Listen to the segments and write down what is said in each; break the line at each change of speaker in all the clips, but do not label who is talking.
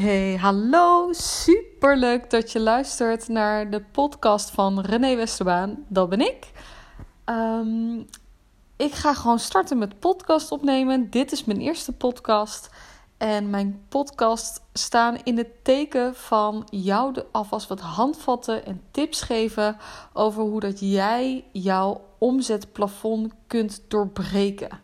Hey, hallo. Super leuk dat je luistert naar de podcast van René Westerbaan. Dat ben ik. Ehm, ik ga gewoon starten met podcast opnemen. Dit is mijn eerste podcast. En mijn podcast staan in het teken van jou de, alvast wat handvatten en tips geven over hoe dat jij jouw omzetplafond kunt doorbreken.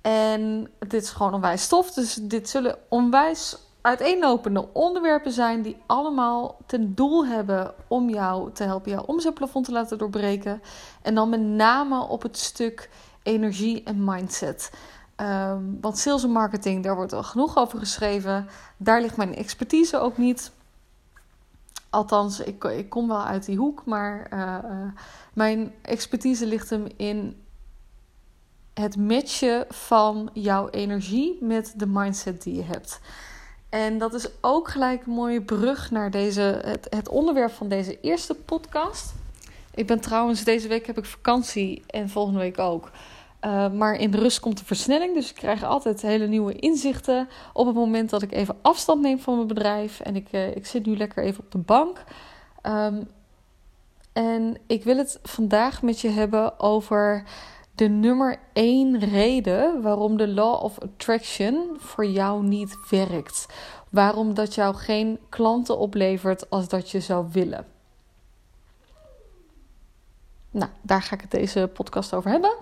En dit is gewoon onwijs stof, dus dit zullen onwijs uiteenlopende onderwerpen zijn die allemaal ten doel hebben om jou te helpen jouw omzetplafond te laten doorbreken. En dan met name op het stuk energie en mindset. Um, want sales en marketing, daar wordt al genoeg over geschreven. Daar ligt mijn expertise ook niet. Althans, ik, ik kom wel uit die hoek, maar uh, uh, mijn expertise ligt hem in het matchen van jouw energie met de mindset die je hebt. En dat is ook gelijk een mooie brug naar deze, het, het onderwerp van deze eerste podcast. Ik ben trouwens, deze week heb ik vakantie en volgende week ook. Uh, maar in de rust komt de versnelling. Dus ik krijg altijd hele nieuwe inzichten op het moment dat ik even afstand neem van mijn bedrijf. En ik, uh, ik zit nu lekker even op de bank. Um, en ik wil het vandaag met je hebben over de nummer één reden waarom de Law of Attraction voor jou niet werkt. Waarom dat jou geen klanten oplevert als dat je zou willen. Nou, daar ga ik het deze podcast over hebben.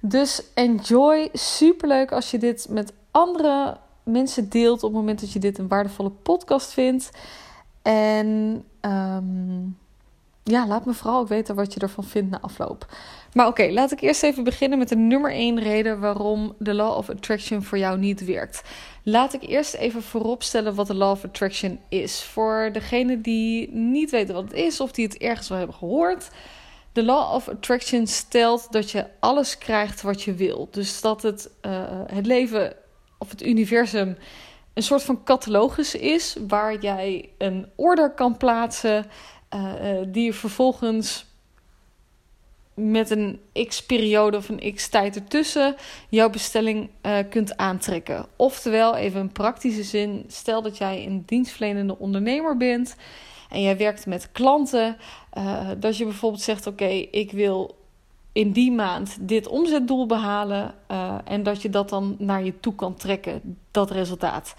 Dus enjoy. Superleuk als je dit met andere mensen deelt op het moment dat je dit een waardevolle podcast vindt. En um, ja, laat me vooral ook weten wat je ervan vindt na afloop. Maar oké, laat ik eerst even beginnen met de nummer 1 reden waarom de Law of Attraction voor jou niet werkt. Laat ik eerst even vooropstellen wat de Law of Attraction is. Voor degene die niet weten wat het is of die het ergens wel hebben gehoord. De Law of Attraction stelt dat je alles krijgt wat je wil. Dus dat het, uh, het leven of het universum een soort van catalogus is waar jij een order kan plaatsen uh, die je vervolgens met een x-periode of een x-tijd ertussen jouw bestelling uh, kunt aantrekken. Oftewel, even een praktische zin: stel dat jij een dienstverlenende ondernemer bent en jij werkt met klanten, uh, dat je bijvoorbeeld zegt: Oké, ik wil in die maand dit omzetdoel behalen uh, en dat je dat dan naar je toe kan trekken, dat resultaat.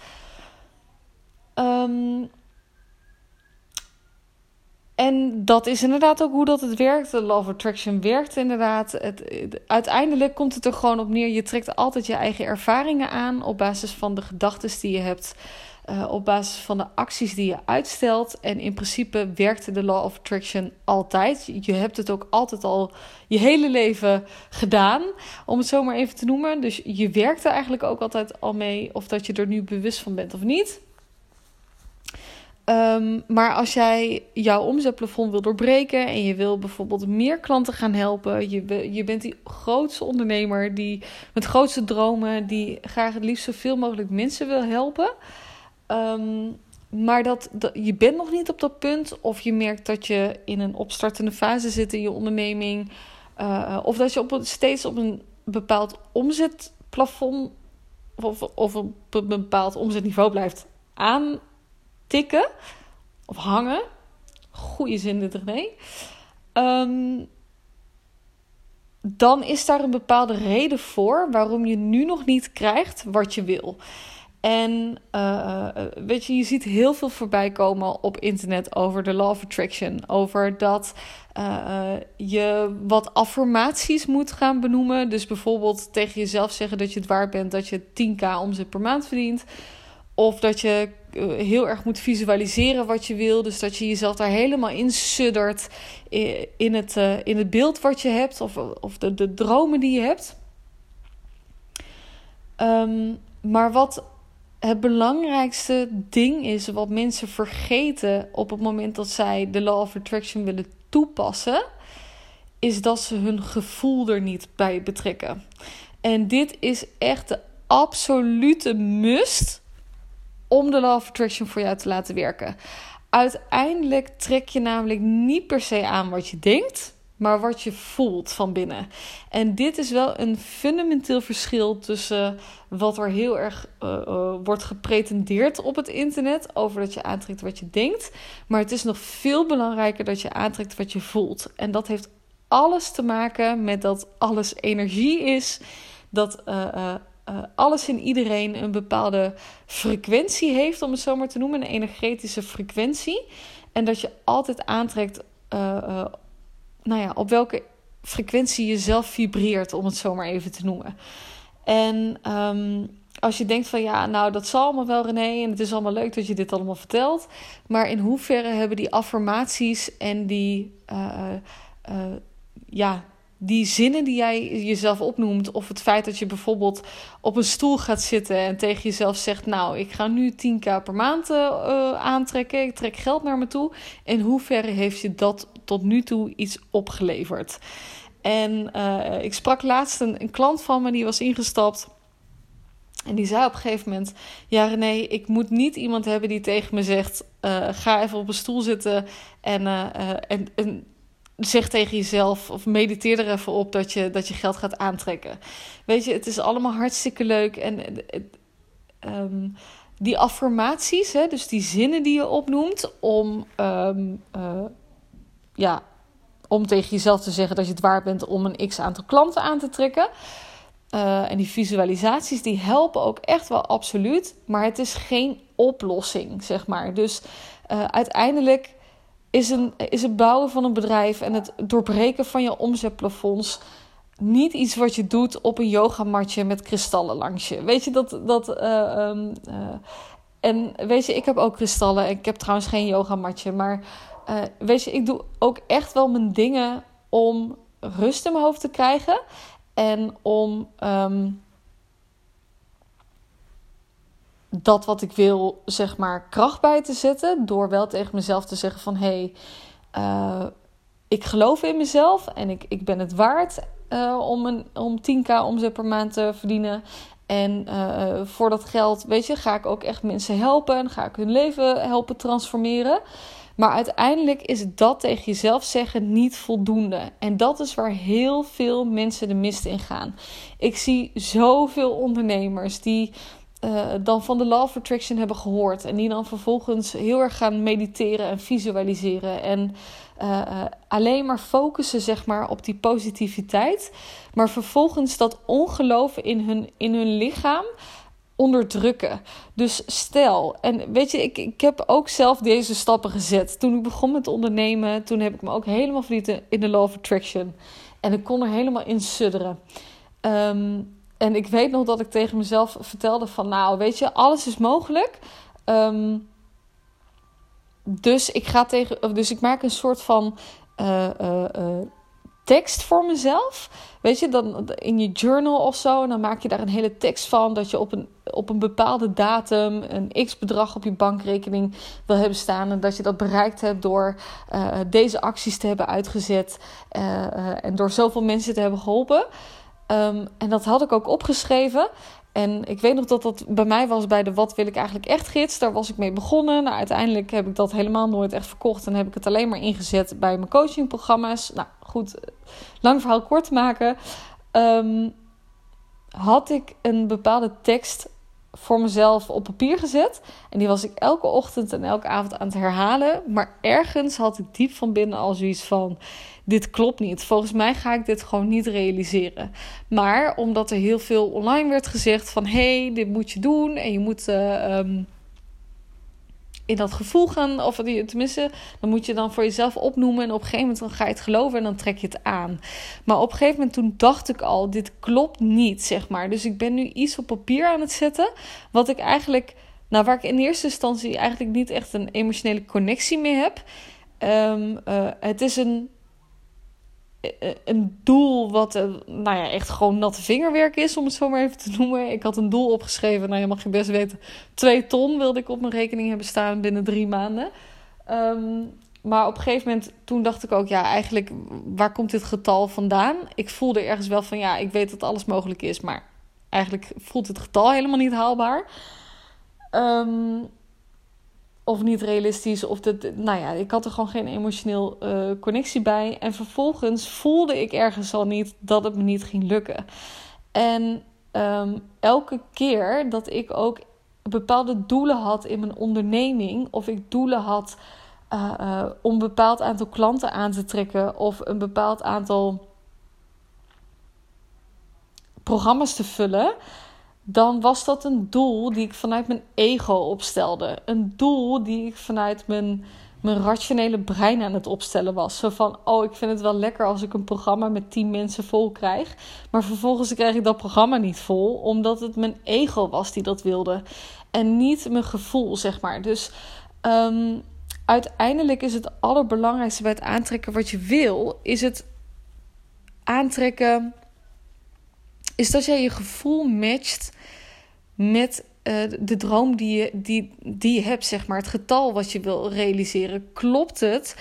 Um, en dat is inderdaad ook hoe dat het werkt. De Law of Attraction werkt inderdaad. Het, uiteindelijk komt het er gewoon op neer. Je trekt altijd je eigen ervaringen aan op basis van de gedachten die je hebt. Uh, op basis van de acties die je uitstelt. En in principe werkte de Law of Attraction altijd. Je hebt het ook altijd al je hele leven gedaan. Om het zo maar even te noemen. Dus je werkt er eigenlijk ook altijd al mee. Of dat je er nu bewust van bent of niet. Um, maar als jij jouw omzetplafond wil doorbreken en je wil bijvoorbeeld meer klanten gaan helpen, je, je bent die grootste ondernemer die met grootste dromen, die graag het liefst zoveel mogelijk mensen wil helpen. Um, maar dat, je bent nog niet op dat punt, of je merkt dat je in een opstartende fase zit in je onderneming, uh, of dat je steeds op een bepaald omzetplafond of, of op een bepaald omzetniveau blijft aan tikken of hangen. Goeie zin dit René. Um, dan is daar een bepaalde reden voor waarom je nu nog niet krijgt wat je wil. En uh, weet je, je ziet heel veel voorbij komen op internet over de law of attraction. Over dat uh, je wat affirmaties moet gaan benoemen. Dus bijvoorbeeld tegen jezelf zeggen dat je het waard bent dat je 10k omzet per maand verdient. Of dat je eh, heel erg moet visualiseren wat je wil. Dus dat je jezelf daar helemaal in suddert in het, uh, in het beeld wat je hebt. Of, of de, de dromen die je hebt. Um, maar wat het belangrijkste ding is, wat mensen vergeten op het moment dat zij de Law of Attraction willen toepassen, is dat ze hun gevoel er niet bij betrekken. En dit is echt de absolute must om de Law Attraction voor jou te laten werken. Uiteindelijk trek je namelijk niet per se aan wat je denkt, maar wat je voelt van binnen. En dit is wel een fundamenteel verschil tussen wat er heel erg uh, uh, wordt gepretendeerd op het internet over dat je aantrekt wat je denkt, maar het is nog veel belangrijker dat je aantrekt wat je voelt. En dat heeft alles te maken met dat alles energie is, dat uh, alles in iedereen een bepaalde frequentie heeft, om het zo maar te noemen, een energetische frequentie. En dat je altijd aantrekt nou ja, op welke frequentie je zelf vibreert, om het zo maar even te noemen. En um, als je denkt van ja, nou dat zal allemaal wel René en het is allemaal leuk dat je dit allemaal vertelt, maar in hoeverre hebben die affirmaties en die, ja, die zinnen die jij jezelf opnoemt, of het feit dat je bijvoorbeeld op een stoel gaat zitten en tegen jezelf zegt: Nou, ik ga nu 10k per maand uh, aantrekken, ik trek geld naar me toe. In hoeverre heeft je dat tot nu toe iets opgeleverd? En uh, ik sprak laatst een, klant van me die was ingestapt. En die zei op een gegeven moment: Ja, René, ik moet niet iemand hebben die tegen me zegt: Ga even op een stoel zitten en, en, en zeg tegen jezelf of mediteer er even op dat je, dat je geld gaat aantrekken. Weet je, het is allemaal hartstikke leuk. En um, die affirmaties, hè, dus die zinnen die je opnoemt om, um, uh, ja, om tegen jezelf te zeggen dat je het waard bent om een x aantal klanten aan te trekken. Uh, en die visualisaties die helpen ook echt wel absoluut, maar het is geen oplossing, zeg maar. Dus uiteindelijk is, een, is het bouwen van een bedrijf en het doorbreken van je omzetplafonds niet iets wat je doet op een yogamatje met kristallen langs je. Weet je dat. dat uh, um, uh, en weet je, ik heb ook kristallen. Ik heb trouwens geen yogamatje. Maar uh, weet je, ik doe ook echt wel mijn dingen om rust in mijn hoofd te krijgen. En om. Um, dat wat ik wil, zeg maar, kracht bij te zetten. Door wel tegen mezelf te zeggen van... hé, hey, uh, ik geloof in mezelf en ik, ik ben het waard uh, om, een, om 10k omzet per maand te verdienen. En uh, voor dat geld, weet je, ga ik ook echt mensen helpen. En ga ik hun leven helpen transformeren. Maar uiteindelijk is dat tegen jezelf zeggen niet voldoende. En dat is waar heel veel mensen de mist in gaan. Ik zie zoveel ondernemers die uh, dan van de Law of Attraction hebben gehoord. En die dan vervolgens heel erg gaan mediteren en visualiseren. En uh, uh, alleen maar focussen zeg maar, op die positiviteit. Maar vervolgens dat ongeloof in hun, in hun lichaam onderdrukken. Dus stel, en weet je, ik, ik heb ook zelf deze stappen gezet. Toen ik begon met ondernemen, toen heb ik me ook helemaal verliefd in de Law of Attraction. En ik kon er helemaal in sudderen. Um, en ik weet nog dat ik tegen mezelf vertelde van... nou, weet je, alles is mogelijk. Um, dus ik ga tegen... Dus ik maak een soort van... Uh, uh, uh, tekst voor mezelf. Weet je, dan in je journal of zo. En dan maak je daar een hele tekst van. Dat je op een, op een bepaalde datum een x-bedrag op je bankrekening wil hebben staan. En dat je dat bereikt hebt door deze acties te hebben uitgezet. En door zoveel mensen te hebben geholpen. Um, en dat had ik ook opgeschreven. En ik weet nog dat dat bij mij was bij de Wat wil ik eigenlijk echt gids. Daar was ik mee begonnen. Nou, uiteindelijk heb ik dat helemaal nooit echt verkocht. En heb ik het alleen maar ingezet bij mijn coachingprogramma's. Nou goed, lang verhaal kort maken. Um, had ik een bepaalde tekst voor mezelf op papier gezet. En die was ik elke ochtend en elke avond aan het herhalen. Maar ergens had ik diep van binnen al zoiets van: dit klopt niet. Volgens mij ga ik dit gewoon niet realiseren. Maar omdat er heel veel online werd gezegd van hey, dit moet je doen en je moet uh, um, in dat gevoel gaan, of tenminste, dan moet je dan voor jezelf opnoemen en op een gegeven moment dan ga je het geloven en dan trek je het aan. Maar op een gegeven moment toen dacht ik al, dit klopt niet, zeg maar. Dus ik ben nu iets op papier aan het zetten, wat ik eigenlijk, nou waar ik in eerste instantie eigenlijk niet echt een emotionele connectie mee heb. Um, uh, het is een eh, een doel wat uh, nou ja, echt gewoon natte vingerwerk is, om het zo maar even te noemen. Ik had een doel opgeschreven, nou je mag je best weten, twee ton wilde ik op mijn rekening hebben staan binnen drie maanden. Um, maar op een gegeven moment, toen dacht ik ook, ja, eigenlijk, waar komt dit getal vandaan? Ik voelde ergens wel van, ja, ik weet dat alles mogelijk is, maar eigenlijk voelt het getal helemaal niet haalbaar. Um, of niet realistisch. Of dat, nou ja, ik had er gewoon geen emotioneel uh, connectie bij. En vervolgens voelde ik ergens al niet dat het me niet ging lukken. En um, elke keer dat ik ook bepaalde doelen had in mijn onderneming, of ik doelen had uh, uh, om een bepaald aantal klanten aan te trekken, of een bepaald aantal programma's te vullen, dan was dat een doel die ik vanuit mijn ego opstelde. Een doel die ik vanuit mijn, mijn rationele brein aan het opstellen was. Zo van, oh, ik vind het wel lekker als ik een programma met tien mensen vol krijg. Maar vervolgens krijg ik dat programma niet vol, omdat het mijn ego was die dat wilde. En niet mijn gevoel, zeg maar. Dus um, uiteindelijk is het allerbelangrijkste bij het aantrekken wat je wil, is het aantrekken is dat jij je gevoel matcht met uh, de droom die je, die, die hebt, zeg maar. Het getal wat je wil realiseren. Klopt het?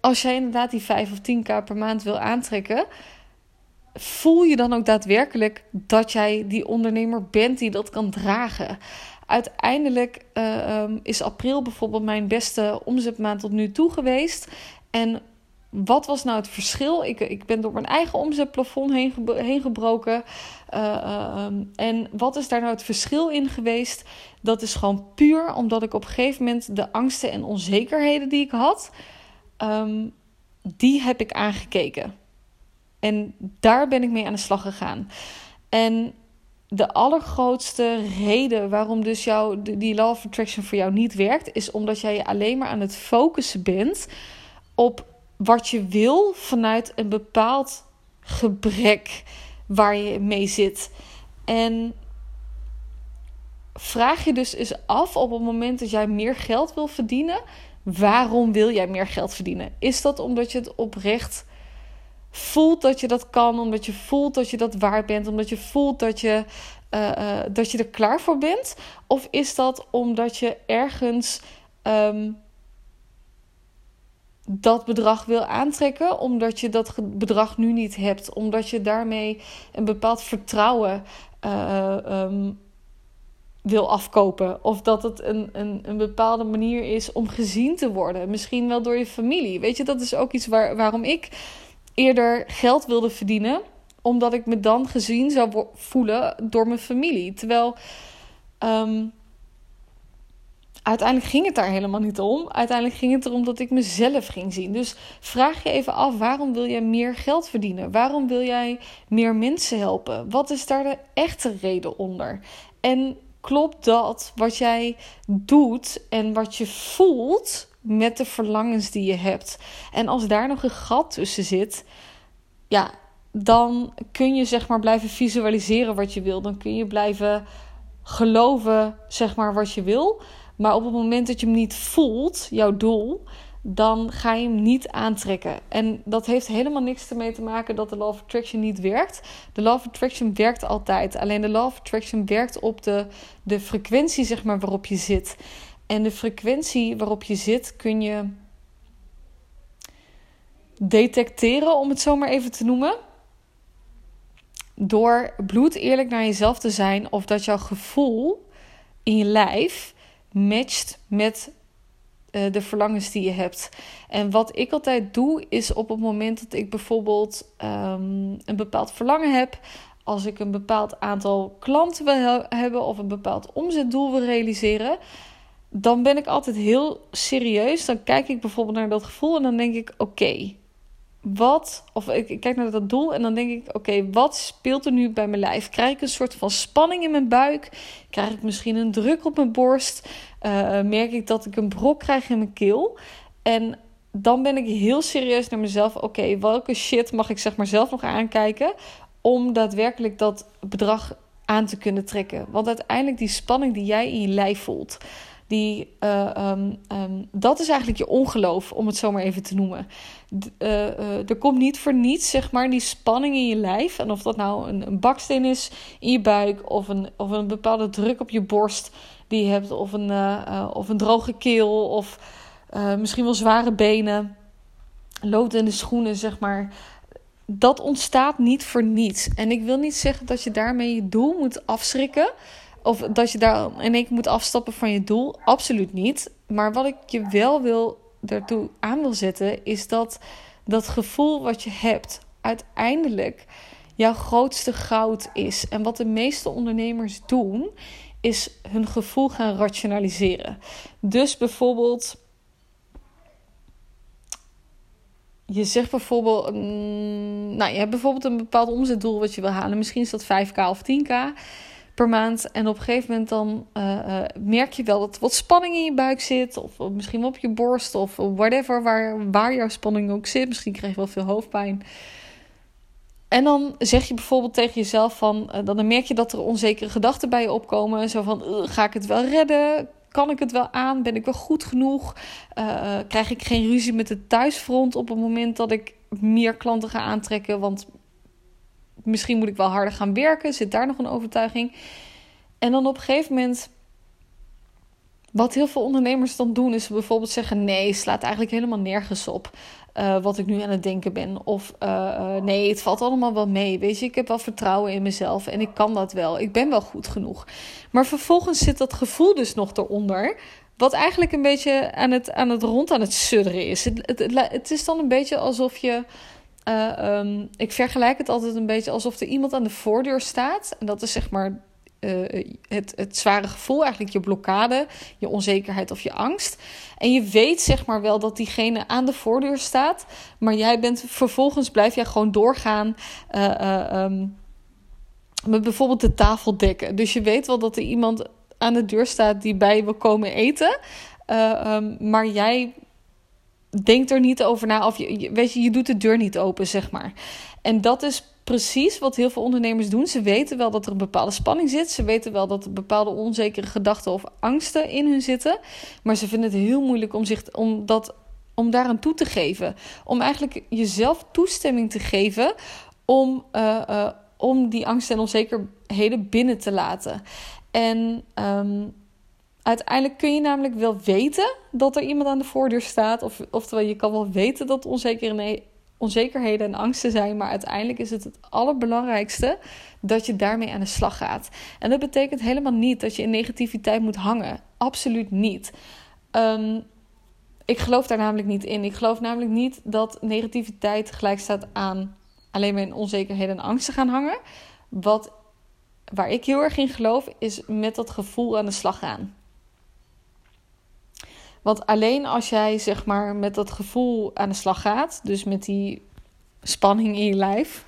Als jij inderdaad die 5 of 10k per maand wil aantrekken, voel je dan ook daadwerkelijk dat jij die ondernemer bent die dat kan dragen? Uiteindelijk uh, um, is april bijvoorbeeld mijn beste omzetmaand tot nu toe geweest. En wat was nou het verschil? Ik, ik ben door mijn eigen omzetplafond heen, heen gebroken. Uh, um, en wat is daar nou het verschil in geweest? Dat is gewoon puur omdat ik op een gegeven moment de angsten en onzekerheden die ik had, um, die heb ik aangekeken. En daar ben ik mee aan de slag gegaan. En de allergrootste reden waarom dus jou, die law of attraction voor jou niet werkt, is omdat jij je alleen maar aan het focussen bent op wat je wil vanuit een bepaald gebrek waar je mee zit. En vraag je dus eens af op het moment dat jij meer geld wil verdienen, waarom wil jij meer geld verdienen? Is dat omdat je het oprecht voelt dat je dat kan, omdat je voelt dat je dat waard bent, omdat je voelt dat je, uh, uh, dat je er klaar voor bent? Of is dat omdat je ergens um, dat bedrag wil aantrekken, omdat je dat bedrag nu niet hebt, omdat je daarmee een bepaald vertrouwen uh, um, wil afkopen. Of dat het een, een, een bepaalde manier is om gezien te worden. Misschien wel door je familie. Weet je, dat is ook iets waar, waarom ik eerder geld wilde verdienen. Omdat ik me dan gezien zou voelen door mijn familie. Terwijl um, uiteindelijk ging het daar helemaal niet om. Uiteindelijk ging het erom dat ik mezelf ging zien. Dus vraag je even af: waarom wil jij meer geld verdienen? Waarom wil jij meer mensen helpen? Wat is daar de echte reden onder? En klopt dat wat jij doet en wat je voelt met de verlangens die je hebt? En als daar nog een gat tussen zit, ja, dan kun je zeg maar blijven visualiseren wat je wil. Dan kun je blijven geloven, zeg maar, wat je wil. Maar op het moment dat je hem niet voelt, jouw doel, dan ga je hem niet aantrekken. En dat heeft helemaal niks ermee te maken dat de Law of Attraction niet werkt. De Law of Attraction werkt altijd. Alleen de Law of Attraction werkt op de, de frequentie zeg maar, waarop je zit. En de frequentie waarop je zit kun je detecteren, om het zo maar even te noemen. Door bloed eerlijk naar jezelf te zijn of dat jouw gevoel in je lijf matcht met uh, de verlangens die je hebt. En wat ik altijd doe, is op het moment dat ik bijvoorbeeld um, een bepaald verlangen heb. Als ik een bepaald aantal klanten wil hebben of een bepaald omzetdoel wil realiseren, dan ben ik altijd heel serieus. Dan kijk ik bijvoorbeeld naar dat gevoel en dan denk ik: oké, wat, of ik, kijk naar dat doel en dan denk ik: oké, wat speelt er nu bij mijn lijf? Krijg ik een soort van spanning in mijn buik? Krijg ik misschien een druk op mijn borst? Uh, merk ik dat ik een brok krijg in mijn keel? En dan ben ik heel serieus naar mezelf: oké, welke shit mag ik zeg maar zelf nog aankijken om daadwerkelijk dat bedrag aan te kunnen trekken? Want uiteindelijk die spanning die jij in je lijf voelt die, uh, um, um, dat is eigenlijk je ongeloof, om het zo maar even te noemen. Uh, uh, er komt niet voor niets, zeg maar, die spanning in je lijf. En of dat nou een, een baksteen is in je buik, of een, of een bepaalde druk op je borst die je hebt, of een, of een droge keel, of misschien wel zware benen, lood in de schoenen, zeg maar. Dat ontstaat niet voor niets. En ik wil niet zeggen dat je daarmee je doel moet afschrikken. Of dat je daar in één keer moet afstappen van je doel. Absoluut niet. Maar wat ik je wel wil daartoe aan wil zetten, is dat dat gevoel wat je hebt uiteindelijk jouw grootste goud is. En wat de meeste ondernemers doen, is hun gevoel gaan rationaliseren. Dus bijvoorbeeld. Je zegt bijvoorbeeld, mm, nou, je hebt bijvoorbeeld een bepaald omzetdoel wat je wil halen. Misschien is dat 5k of 10k per maand. En op een gegeven moment dan uh, uh, merk je wel dat er wat spanning in je buik zit. Of misschien op je borst of whatever, waar, waar jouw spanning ook zit. Misschien krijg je wel veel hoofdpijn. En dan zeg je bijvoorbeeld tegen jezelf van, uh, dan merk je dat er onzekere gedachten bij je opkomen. Zo van, ga ik het wel redden? Kan ik het wel aan? Ben ik wel goed genoeg? Krijg ik geen ruzie met het thuisfront op het moment dat ik meer klanten ga aantrekken? Want misschien moet ik wel harder gaan werken. Zit daar nog een overtuiging? En dan op een gegeven moment. Wat heel veel ondernemers dan doen, is bijvoorbeeld zeggen: nee, slaat eigenlijk helemaal nergens op. Uh, wat ik nu aan het denken ben. Of uh, uh, nee, het valt allemaal wel mee. Weet je, ik heb wel vertrouwen in mezelf en ik kan dat wel. Ik ben wel goed genoeg. Maar vervolgens zit dat gevoel dus nog eronder. Wat eigenlijk een beetje aan het, aan het rond aan het sudderen is. Het, het is dan een beetje alsof je uh, um, ik vergelijk het altijd een beetje alsof er iemand aan de voordeur staat. En dat is zeg maar uh, het, het zware gevoel, eigenlijk je blokkade, je onzekerheid of je angst. En je weet zeg maar wel dat diegene aan de voordeur staat. Maar jij bent vervolgens blijf jij gewoon doorgaan. Uh, um, met bijvoorbeeld de tafel dekken. Dus je weet wel dat er iemand aan de deur staat die bij je wil komen eten. Um, maar jij denk er niet over na. Of je, weet je, je doet de deur niet open, zeg maar. En dat is precies wat heel veel ondernemers doen. Ze weten wel dat er een bepaalde spanning zit. Ze weten wel dat er bepaalde onzekere gedachten of angsten in hun zitten. Maar ze vinden het heel moeilijk om, zich, om, dat, om daaraan toe te geven. Om eigenlijk jezelf toestemming te geven om, uh, uh, om die angsten en onzekerheden binnen te laten. En um, Uiteindelijk kun je namelijk wel weten dat er iemand aan de voordeur staat. Of, oftewel, je kan wel weten dat onzekerheden en angsten zijn. Maar uiteindelijk is het het allerbelangrijkste dat je daarmee aan de slag gaat. En dat betekent helemaal niet dat je in negativiteit moet hangen. Absoluut niet. Um, ik geloof daar namelijk niet in. Ik geloof namelijk niet dat negativiteit gelijk staat aan alleen maar in onzekerheden en angsten gaan hangen. Wat, waar ik heel erg in geloof, is met dat gevoel aan de slag gaan. Want alleen als jij zeg maar met dat gevoel aan de slag gaat, dus met die spanning in je lijf,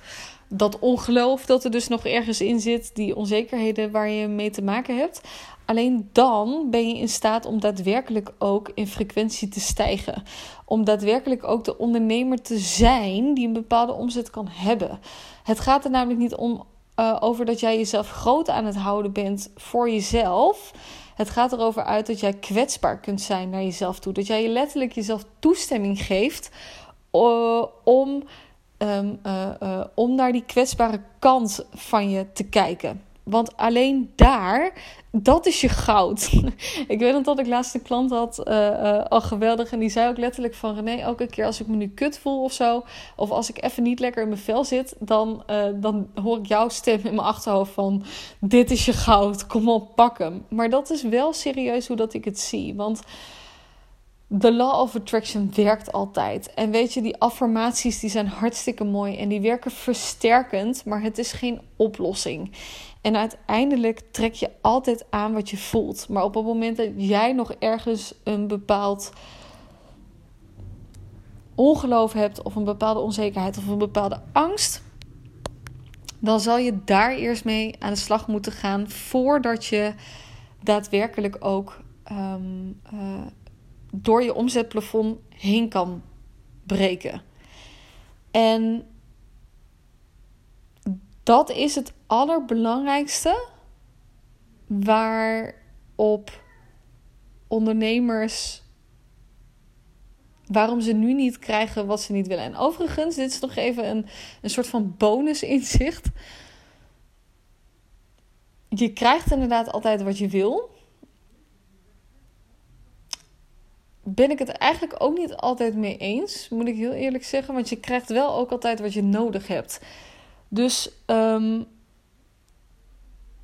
dat ongeloof dat er dus nog ergens in zit, die onzekerheden waar je mee te maken hebt. Alleen dan ben je in staat om daadwerkelijk ook in frequentie te stijgen. Om daadwerkelijk ook de ondernemer te zijn die een bepaalde omzet kan hebben. Het gaat er namelijk niet om uh, over dat jij jezelf groot aan het houden bent voor jezelf. Het gaat erover uit dat jij kwetsbaar kunt zijn naar jezelf toe. Dat jij je letterlijk jezelf toestemming geeft uh, om, um, uh, uh, om naar die kwetsbare kant van je te kijken. Want alleen daar, dat is je goud. ik weet nog dat ik laatst een klant had, uh, uh, al geweldig. En die zei ook letterlijk van René, elke keer als ik me nu kut voel of zo. Of als ik even niet lekker in mijn vel zit. Dan, uh, dan hoor ik jouw stem in mijn achterhoofd van, dit is je goud, kom op, pak hem. Maar dat is wel serieus hoe dat ik het zie. Want de law of attraction werkt altijd. En weet je, die affirmaties die zijn hartstikke mooi en die werken versterkend, maar het is geen oplossing. En uiteindelijk trek je altijd aan wat je voelt. Maar op het moment dat jij nog ergens een bepaald ongeloof hebt, of een bepaalde onzekerheid, of een bepaalde angst, dan zal je daar eerst mee aan de slag moeten gaan voordat je daadwerkelijk ook um, uh, door je omzetplafond heen kan breken. En dat is het allerbelangrijkste waarop ondernemers. Waarom ze nu niet krijgen wat ze niet willen. En overigens, dit is nog even een, een soort van bonus inzicht. Je krijgt inderdaad altijd wat je wil. Ben ik het eigenlijk ook niet altijd mee eens, moet ik heel eerlijk zeggen. Want je krijgt wel ook altijd wat je nodig hebt. Dus um,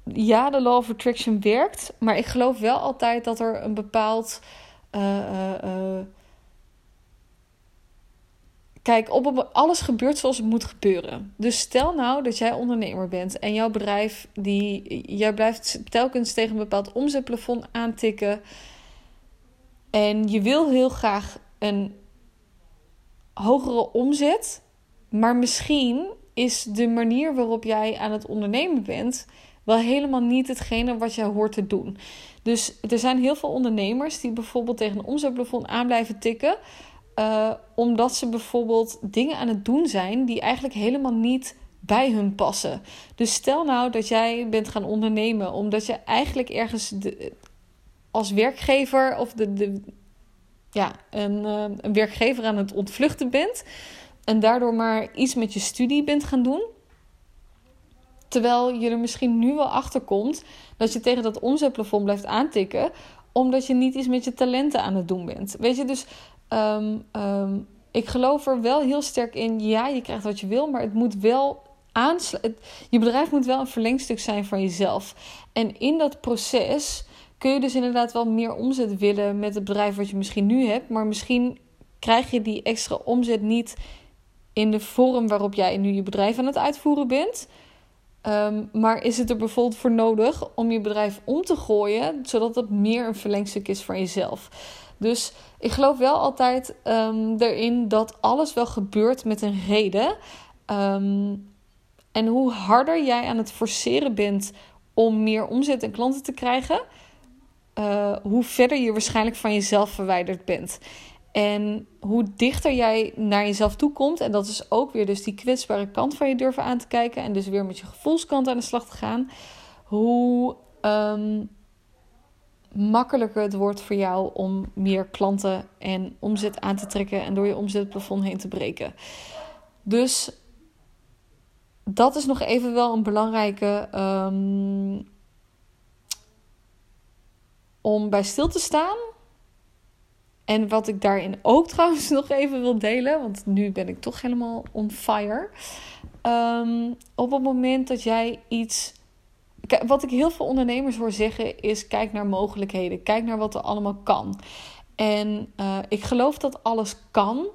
ja, de law of attraction werkt, maar ik geloof wel altijd dat er een bepaald. Uh, Kijk, op, alles gebeurt zoals het moet gebeuren. Dus stel nou dat jij ondernemer bent en jouw bedrijf, die, jij blijft telkens tegen een bepaald omzetplafond aantikken. En je wil heel graag een hogere omzet, maar misschien is de manier waarop jij aan het ondernemen bent wel helemaal niet hetgene wat jij hoort te doen. Dus er zijn heel veel ondernemers die bijvoorbeeld tegen een omzetplafond aan blijven tikken. Uh, omdat ze bijvoorbeeld dingen aan het doen zijn die eigenlijk helemaal niet bij hun passen. Dus stel nou dat jij bent gaan ondernemen omdat je eigenlijk ergens de, als werkgever of de, de, ja, een, uh, een werkgever aan het ontvluchten bent. En daardoor maar iets met je studie bent gaan doen. Terwijl je er misschien nu wel achter komt dat je tegen dat omzetplafond blijft aantikken. Omdat je niet iets met je talenten aan het doen bent. Weet je, dus um, um, ik geloof er wel heel sterk in. Ja, je krijgt wat je wil, maar het moet wel aansluiten. Je bedrijf moet wel een verlengstuk zijn van jezelf. En in dat proces kun je dus inderdaad wel meer omzet willen met het bedrijf wat je misschien nu hebt. Maar misschien krijg je die extra omzet niet in de vorm waarop jij nu je bedrijf aan het uitvoeren bent. Ehm, maar is het er bijvoorbeeld voor nodig om je bedrijf om te gooien, zodat het meer een verlengstuk is van jezelf? Dus ik geloof wel altijd um, erin dat alles wel gebeurt met een reden. Ehm, en hoe harder jij aan het forceren bent om meer omzet en klanten te krijgen, uh, hoe verder je waarschijnlijk van jezelf verwijderd bent. En hoe dichter jij naar jezelf toe komt, en dat is ook weer dus die kwetsbare kant van je durven aan te kijken en dus weer met je gevoelskant aan de slag te gaan, hoe um, makkelijker het wordt voor jou om meer klanten en omzet aan te trekken en door je omzetplafond heen te breken. Dus dat is nog even wel een belangrijke um, om bij stil te staan. En wat ik daarin ook trouwens nog even wil delen, want nu ben ik toch helemaal on fire. Um, op het moment dat jij iets wat ik heel veel ondernemers hoor zeggen is: kijk naar mogelijkheden, kijk naar wat er allemaal kan. En uh, ik geloof dat alles kan.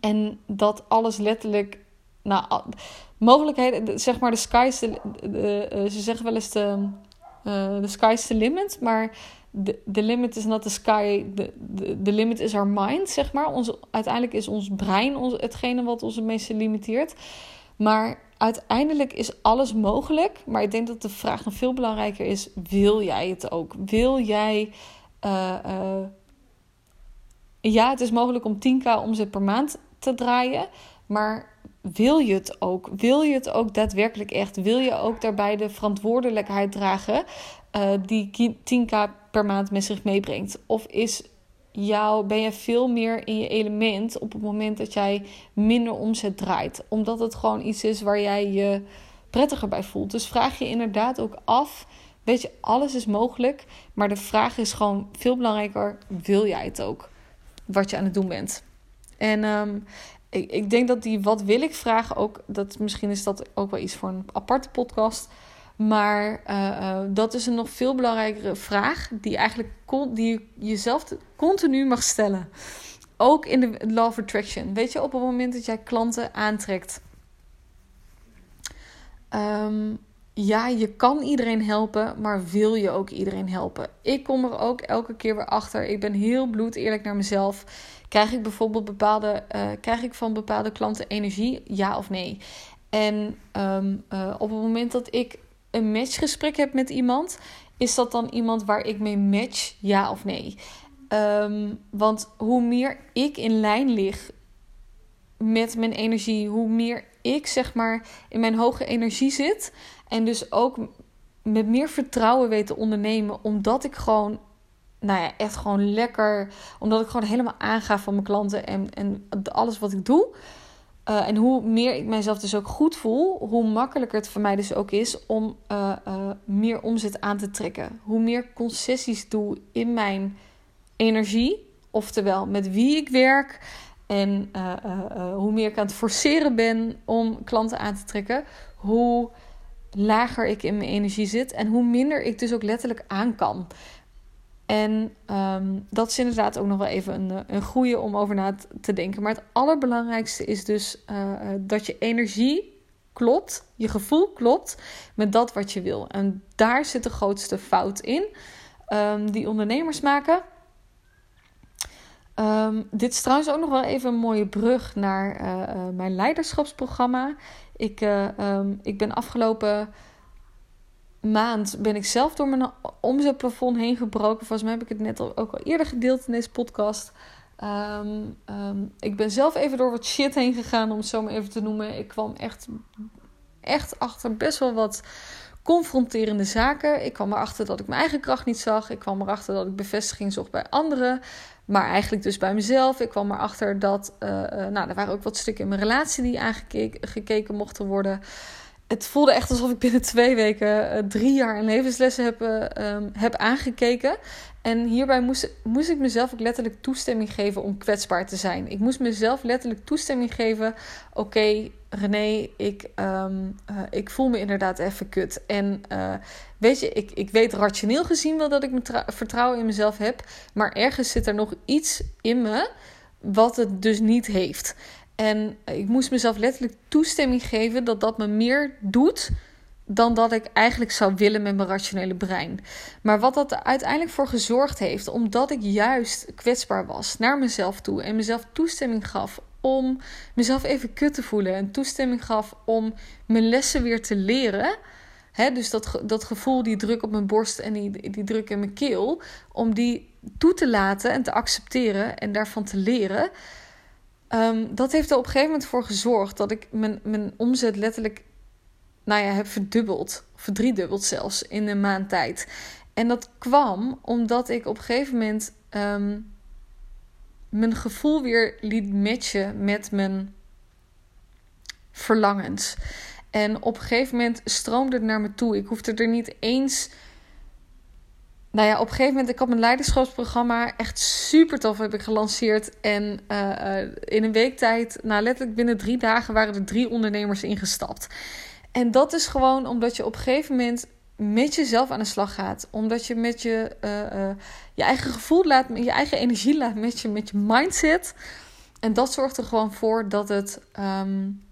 En dat alles letterlijk. Nou, mogelijkheden, zeg maar, de sky de, uh, ze zeggen wel eens de, uh, de sky is the limit, maar de, limit is not the sky, de limit is our mind, zeg maar. Onze, uiteindelijk is ons brein ons, hetgene wat ons het meeste limiteert. Maar uiteindelijk is alles mogelijk. Maar ik denk dat de vraag nog veel belangrijker is: wil jij het ook? Wil jij. Uh, uh, ja, het is mogelijk om 10k omzet per maand te draaien. Maar wil je het ook? Wil je het ook daadwerkelijk echt? Wil je ook daarbij de verantwoordelijkheid dragen uh, die 10k per maand met zich meebrengt? Of is jou, ben je veel meer in je element op het moment dat jij minder omzet draait. Omdat het gewoon iets is waar jij je prettiger bij voelt. Dus vraag je inderdaad ook af. Weet je, alles is mogelijk. Maar de vraag is gewoon veel belangrijker: wil jij het ook? Wat je aan het doen bent. En um, ik, ik denk dat die wat wil ik vragen ook. Dat, misschien is dat ook wel iets voor een aparte podcast. Maar uh, dat is een nog veel belangrijkere vraag die eigenlijk die je jezelf continu mag stellen. Ook in de of attraction. Weet je, op het moment dat jij klanten aantrekt. Um, ja, je kan iedereen helpen, maar wil je ook iedereen helpen? Ik kom er ook elke keer weer achter. Ik ben heel bloed eerlijk naar mezelf. Krijg ik bijvoorbeeld bepaalde, uh, krijg ik van bepaalde klanten energie? Ja of nee? En um, uh, op het moment dat ik een matchgesprek heb met iemand, is dat dan iemand waar ik mee match, ja of nee? Um, want hoe meer ik in lijn lig met mijn energie, hoe meer ik zeg maar in mijn hoge energie zit en dus ook met meer vertrouwen weet te ondernemen, omdat ik gewoon, nou ja, echt gewoon lekker, omdat ik gewoon helemaal aanga van mijn klanten en, en alles wat ik doe. Uh, en hoe meer ik mijzelf dus ook goed voel, hoe makkelijker het voor mij dus ook is om uh, uh, meer omzet aan te trekken. Hoe meer concessies doe in mijn energie, oftewel met wie ik werk. En hoe meer ik aan het forceren ben om klanten aan te trekken, hoe lager ik in mijn energie zit en hoe minder ik dus ook letterlijk aan kan. En ehm, dat is inderdaad ook nog wel even een, een goede om over na te denken. Maar het allerbelangrijkste is dus uh, dat je energie klopt, je gevoel klopt met dat wat je wil. En daar zit de grootste fout in um, die ondernemers maken. Um, dit is trouwens ook nog wel even een mooie brug naar mijn leiderschapsprogramma. Ik, uh, um, ik ben afgelopen maand ben ik zelf door mijn omzetplafond heen gebroken. Volgens mij heb ik het net al, ook al eerder gedeeld in deze podcast. Um, um, ik ben zelf even door wat shit heen gegaan, om het zo maar even te noemen. Ik kwam echt, echt achter best wel wat confronterende zaken. Ik kwam erachter dat ik mijn eigen kracht niet zag. Ik kwam erachter dat ik bevestiging zocht bij anderen. Maar eigenlijk dus bij mezelf. Ik kwam erachter dat. Uh, nou, er waren ook wat stukken in mijn relatie die aangekeken mochten worden het voelde echt alsof ik binnen twee weken uh, drie jaar in levenslessen heb, um, heb aangekeken. En hierbij moest, moest ik mezelf ook letterlijk toestemming geven om kwetsbaar te zijn. Ik moest mezelf letterlijk toestemming geven. Oké, René, ik, um, uh, ik voel me inderdaad even kut. En weet je, ik, ik weet rationeel gezien wel dat ik vertrouwen in mezelf heb. Maar ergens zit er nog iets in me wat het dus niet heeft. En ik moest mezelf letterlijk toestemming geven dat dat me meer doet dan dat ik eigenlijk zou willen met mijn rationele brein. Maar wat dat er uiteindelijk voor gezorgd heeft, omdat ik juist kwetsbaar was naar mezelf toe en mezelf toestemming gaf om mezelf even kut te voelen en toestemming gaf om mijn lessen weer te leren. Dus dat, dat gevoel, die druk op mijn borst en die, die druk in mijn keel, om die toe te laten en te accepteren en daarvan te leren Um, dat heeft er op een gegeven moment voor gezorgd dat ik mijn, mijn omzet letterlijk nou ja, heb verdubbeld, verdriedubbeld zelfs in een maand tijd. En dat kwam omdat ik op een gegeven moment um, mijn gevoel weer liet matchen met mijn verlangens. En op een gegeven moment stroomde het naar me toe. Ik hoefde er niet eens nou ja, op een gegeven moment, ik had mijn leiderschapsprogramma echt super tof heb ik gelanceerd. En uh, in een week tijd, nou letterlijk binnen drie dagen, waren er drie ondernemers ingestapt. En dat is gewoon omdat je op een gegeven moment met jezelf aan de slag gaat. Omdat je met je, uh, je eigen gevoel laat, je eigen energie laat met je, met je mindset. En dat zorgt er gewoon voor dat het. Um,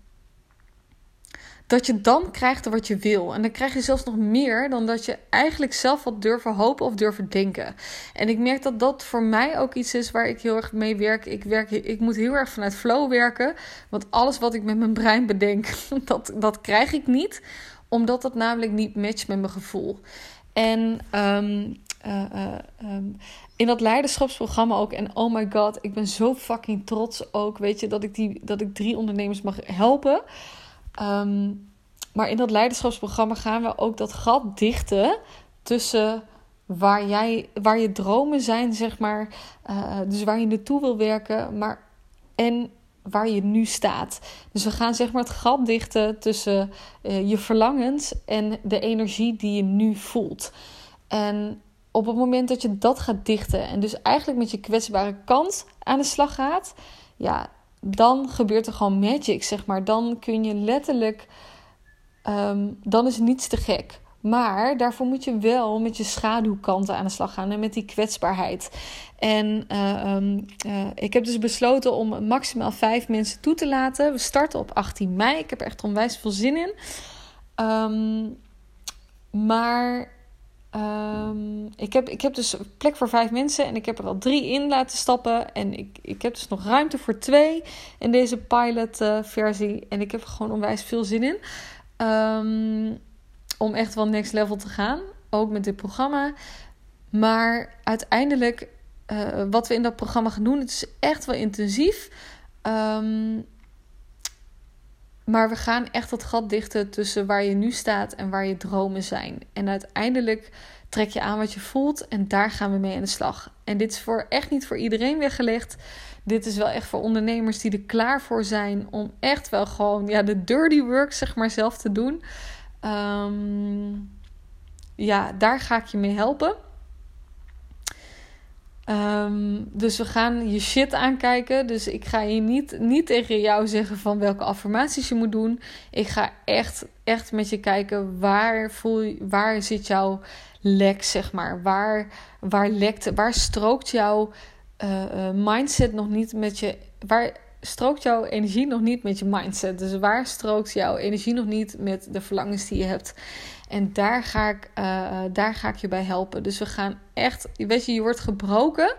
dat je dan krijgt wat je wil. En dan krijg je zelfs nog meer dan dat je eigenlijk zelf wat durven hopen of durven denken. En ik merk dat dat voor mij ook iets is waar ik heel erg mee werk. Ik, werk, ik moet heel erg vanuit flow werken. Want alles wat ik met mijn brein bedenk, dat, dat krijg ik niet. Omdat dat namelijk niet matcht met mijn gevoel. En um, uh, uh, um, in dat leiderschapsprogramma ook. En oh my god, ik ben zo fucking trots ook. Weet je, dat ik, die, dat ik drie ondernemers mag helpen. Um, maar in dat leiderschapsprogramma gaan we ook dat gat dichten tussen waar, jij, waar je dromen zijn, zeg maar. Uh, dus waar je naartoe wil werken, maar en waar je nu staat. Dus we gaan zeg maar het gat dichten tussen uh, je verlangens en de energie die je nu voelt. En op het moment dat je dat gaat dichten en dus eigenlijk met je kwetsbare kant aan de slag gaat, ja, dan gebeurt er gewoon magic, zeg maar. Dan kun je letterlijk, um, dan is niets te gek. Maar daarvoor moet je wel met je schaduwkanten aan de slag gaan en met die kwetsbaarheid. En uh, um, uh, ik heb dus besloten om maximaal vijf mensen toe te laten. We starten op 18 mei. Ik heb er echt onwijs veel zin in. Um, maar Um, ik, heb, ik heb dus plek voor vijf mensen en ik heb er al drie in laten stappen. En ik, ik heb dus nog ruimte voor twee in deze pilot uh, versie. En ik heb er gewoon onwijs veel zin in. Um, om echt wel next level te gaan. Ook met dit programma. Maar uiteindelijk, uh, wat we in dat programma gaan doen, het is echt wel intensief. Um, maar we gaan echt dat gat dichten tussen waar je nu staat en waar je dromen zijn. En uiteindelijk trek je aan wat je voelt en daar gaan we mee aan de slag. En dit is voor echt niet voor iedereen weggelegd. Dit is wel echt voor ondernemers die er klaar voor zijn om echt wel gewoon ja, de dirty work zeg maar zelf te doen. Um, ja, daar ga ik je mee helpen. Ehm, dus we gaan je shit aankijken. Dus ik ga je niet, niet tegen jou zeggen van welke affirmaties je moet doen. Ik ga echt, echt met je kijken waar, voel je, waar zit jouw lek, zeg maar. Waar, waar lekt, waar strookt jouw uh, mindset nog niet met je. Waar strookt jouw energie nog niet met je mindset? Dus waar strookt jouw energie nog niet met de verlangens die je hebt? En daar ga ik, uh, daar ga ik je bij helpen. Dus we gaan echt, weet je, je wordt gebroken.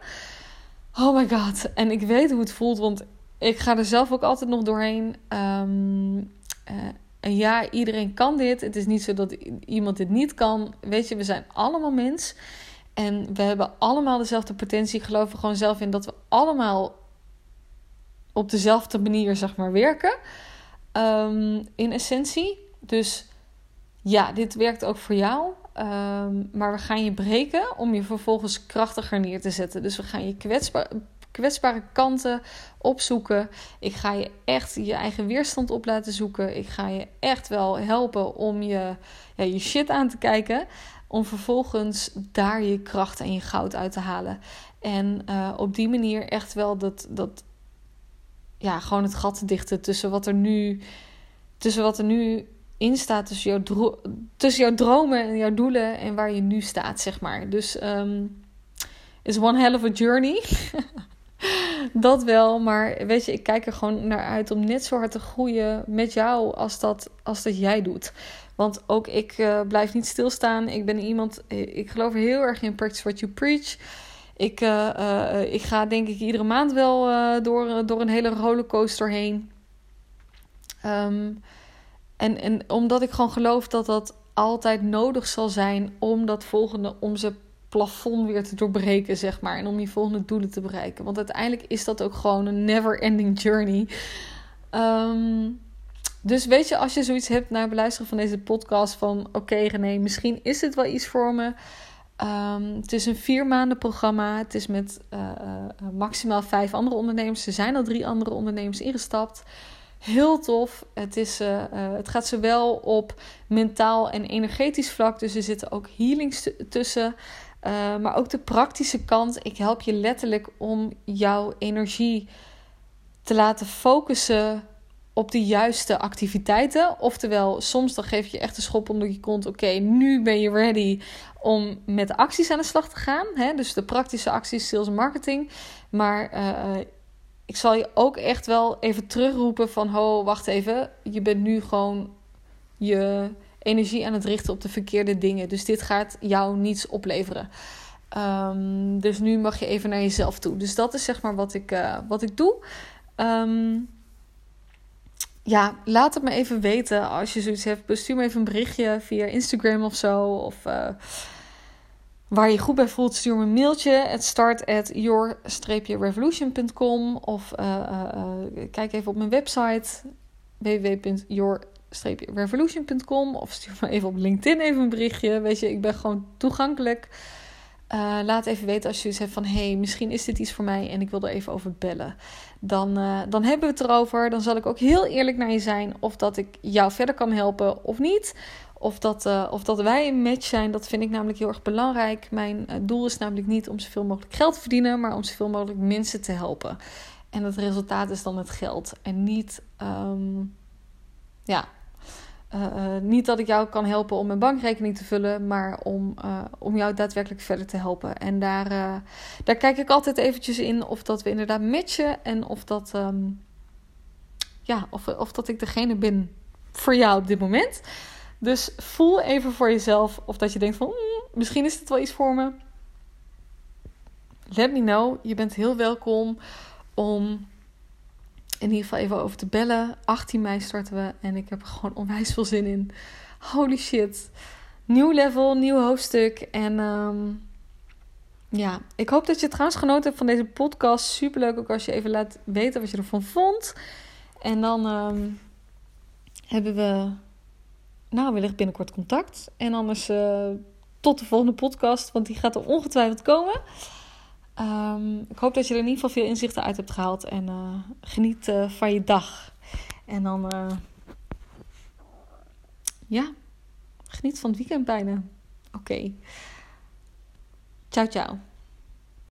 Oh my god. En ik weet hoe het voelt, want ik ga er zelf ook altijd nog doorheen. Um, en ja, iedereen kan dit. Het is niet zo dat iemand dit niet kan. Weet je, we zijn allemaal mens. En we hebben allemaal dezelfde potentie. Ik geloof er gewoon zelf in dat we allemaal op dezelfde manier, zeg maar, werken. Um, in essentie. Dus ja, dit werkt ook voor jou. Um, maar we gaan je breken om je vervolgens krachtiger neer te zetten. Dus we gaan je kwetsbare kanten opzoeken. Ik ga je echt je eigen weerstand op laten zoeken. Ik ga je echt wel helpen om je, ja, je shit aan te kijken. Om vervolgens daar je kracht en je goud uit te halen. En uh, op die manier echt wel dat, dat, ja, gewoon het gat te dichten tussen wat er nu, tussen wat er nu in staat, tussen jouw, tussen jouw dromen en jouw doelen en waar je nu staat, zeg maar. Dus um, is one hell of a journey. dat wel, maar weet je, ik kijk er gewoon naar uit om net zo hard te groeien met jou als dat, als dat jij doet. Want ook ik uh, blijf niet stilstaan. Ik ben iemand, ik geloof heel erg in practice what you preach. Ik, uh, ik ga denk ik iedere maand wel door, door een hele rollercoaster heen. Um, en, en omdat ik gewoon geloof dat dat altijd nodig zal zijn om dat volgende, om ze plafond weer te doorbreken, zeg maar. En om je volgende doelen te bereiken. Want uiteindelijk is dat ook gewoon een never-ending journey. Um, dus weet je, als je zoiets hebt na het beluisteren van deze podcast: van oké, okay, René, misschien is het wel iets voor me. Um, het is een vier maanden programma. Het is met uh, uh, maximaal vijf andere ondernemers. Er zijn al drie andere ondernemers ingestapt. Heel tof. Het, is, uh, het gaat zowel op mentaal en energetisch vlak. Dus er zitten ook healings tussen. Uh, maar ook de praktische kant. Ik help je letterlijk om jouw energie te laten focussen op de juiste activiteiten. Oftewel, soms dan geef je echt een schop onder je kont. Oké, nu ben je ready om met acties aan de slag te gaan. Hè? Dus de praktische acties, sales en marketing. Maar uh, ik zal je ook echt wel even terugroepen van... Ho, wacht even. Je bent nu gewoon je energie aan het richten op de verkeerde dingen. Dus dit gaat jou niets opleveren. Um, dus nu mag je even naar jezelf toe. Dus dat is zeg maar wat ik, uh, wat ik doe. Um, ja, laat het me even weten als je zoiets hebt. Stuur me even een berichtje via Instagram of zo. Of uh, waar je goed bij voelt, stuur me een mailtje. Het start at your-revolution.com. Of uh, uh, kijk even op mijn website www.your-revolution.com. Of stuur me even op LinkedIn even een berichtje. Weet je, ik ben gewoon toegankelijk. Laat even weten als je zoiets hebt van... hey, misschien is dit iets voor mij en ik wil er even over bellen. Dan, dan hebben we het erover. Dan zal ik ook heel eerlijk naar je zijn... of dat ik jou verder kan helpen of niet. Of dat, uh, of dat wij een match zijn. Dat vind ik namelijk heel erg belangrijk. Mijn doel is namelijk niet om zoveel mogelijk geld te verdienen... maar om zoveel mogelijk mensen te helpen. En het resultaat is dan het geld. En niet... Um, ja, uh, niet dat ik jou kan helpen om mijn bankrekening te vullen, maar om, om jou daadwerkelijk verder te helpen. En daar, daar kijk ik altijd eventjes in of dat we inderdaad matchen en of dat, um, ja, of, of dat ik degene ben voor jou op dit moment. Dus voel even voor jezelf of dat je denkt van mm, misschien is dit wel iets voor me. Let me know. Je bent heel welkom om in ieder geval even over te bellen. 18 mei starten we en ik heb er gewoon onwijs veel zin in. Holy shit. Nieuw level, nieuw hoofdstuk. En um, ja, ik hoop dat je trouwens genoten hebt van deze podcast. Super leuk ook als je even laat weten wat je ervan vond. En dan um, hebben we, nou, wellicht binnenkort contact. En anders uh, tot de volgende podcast, want die gaat er ongetwijfeld komen. Um, ik hoop dat je er in ieder geval veel inzichten uit hebt gehaald. En uh, geniet uh, van je dag. En dan, ja, geniet van het weekend bijna. Oké. Ciao, ciao.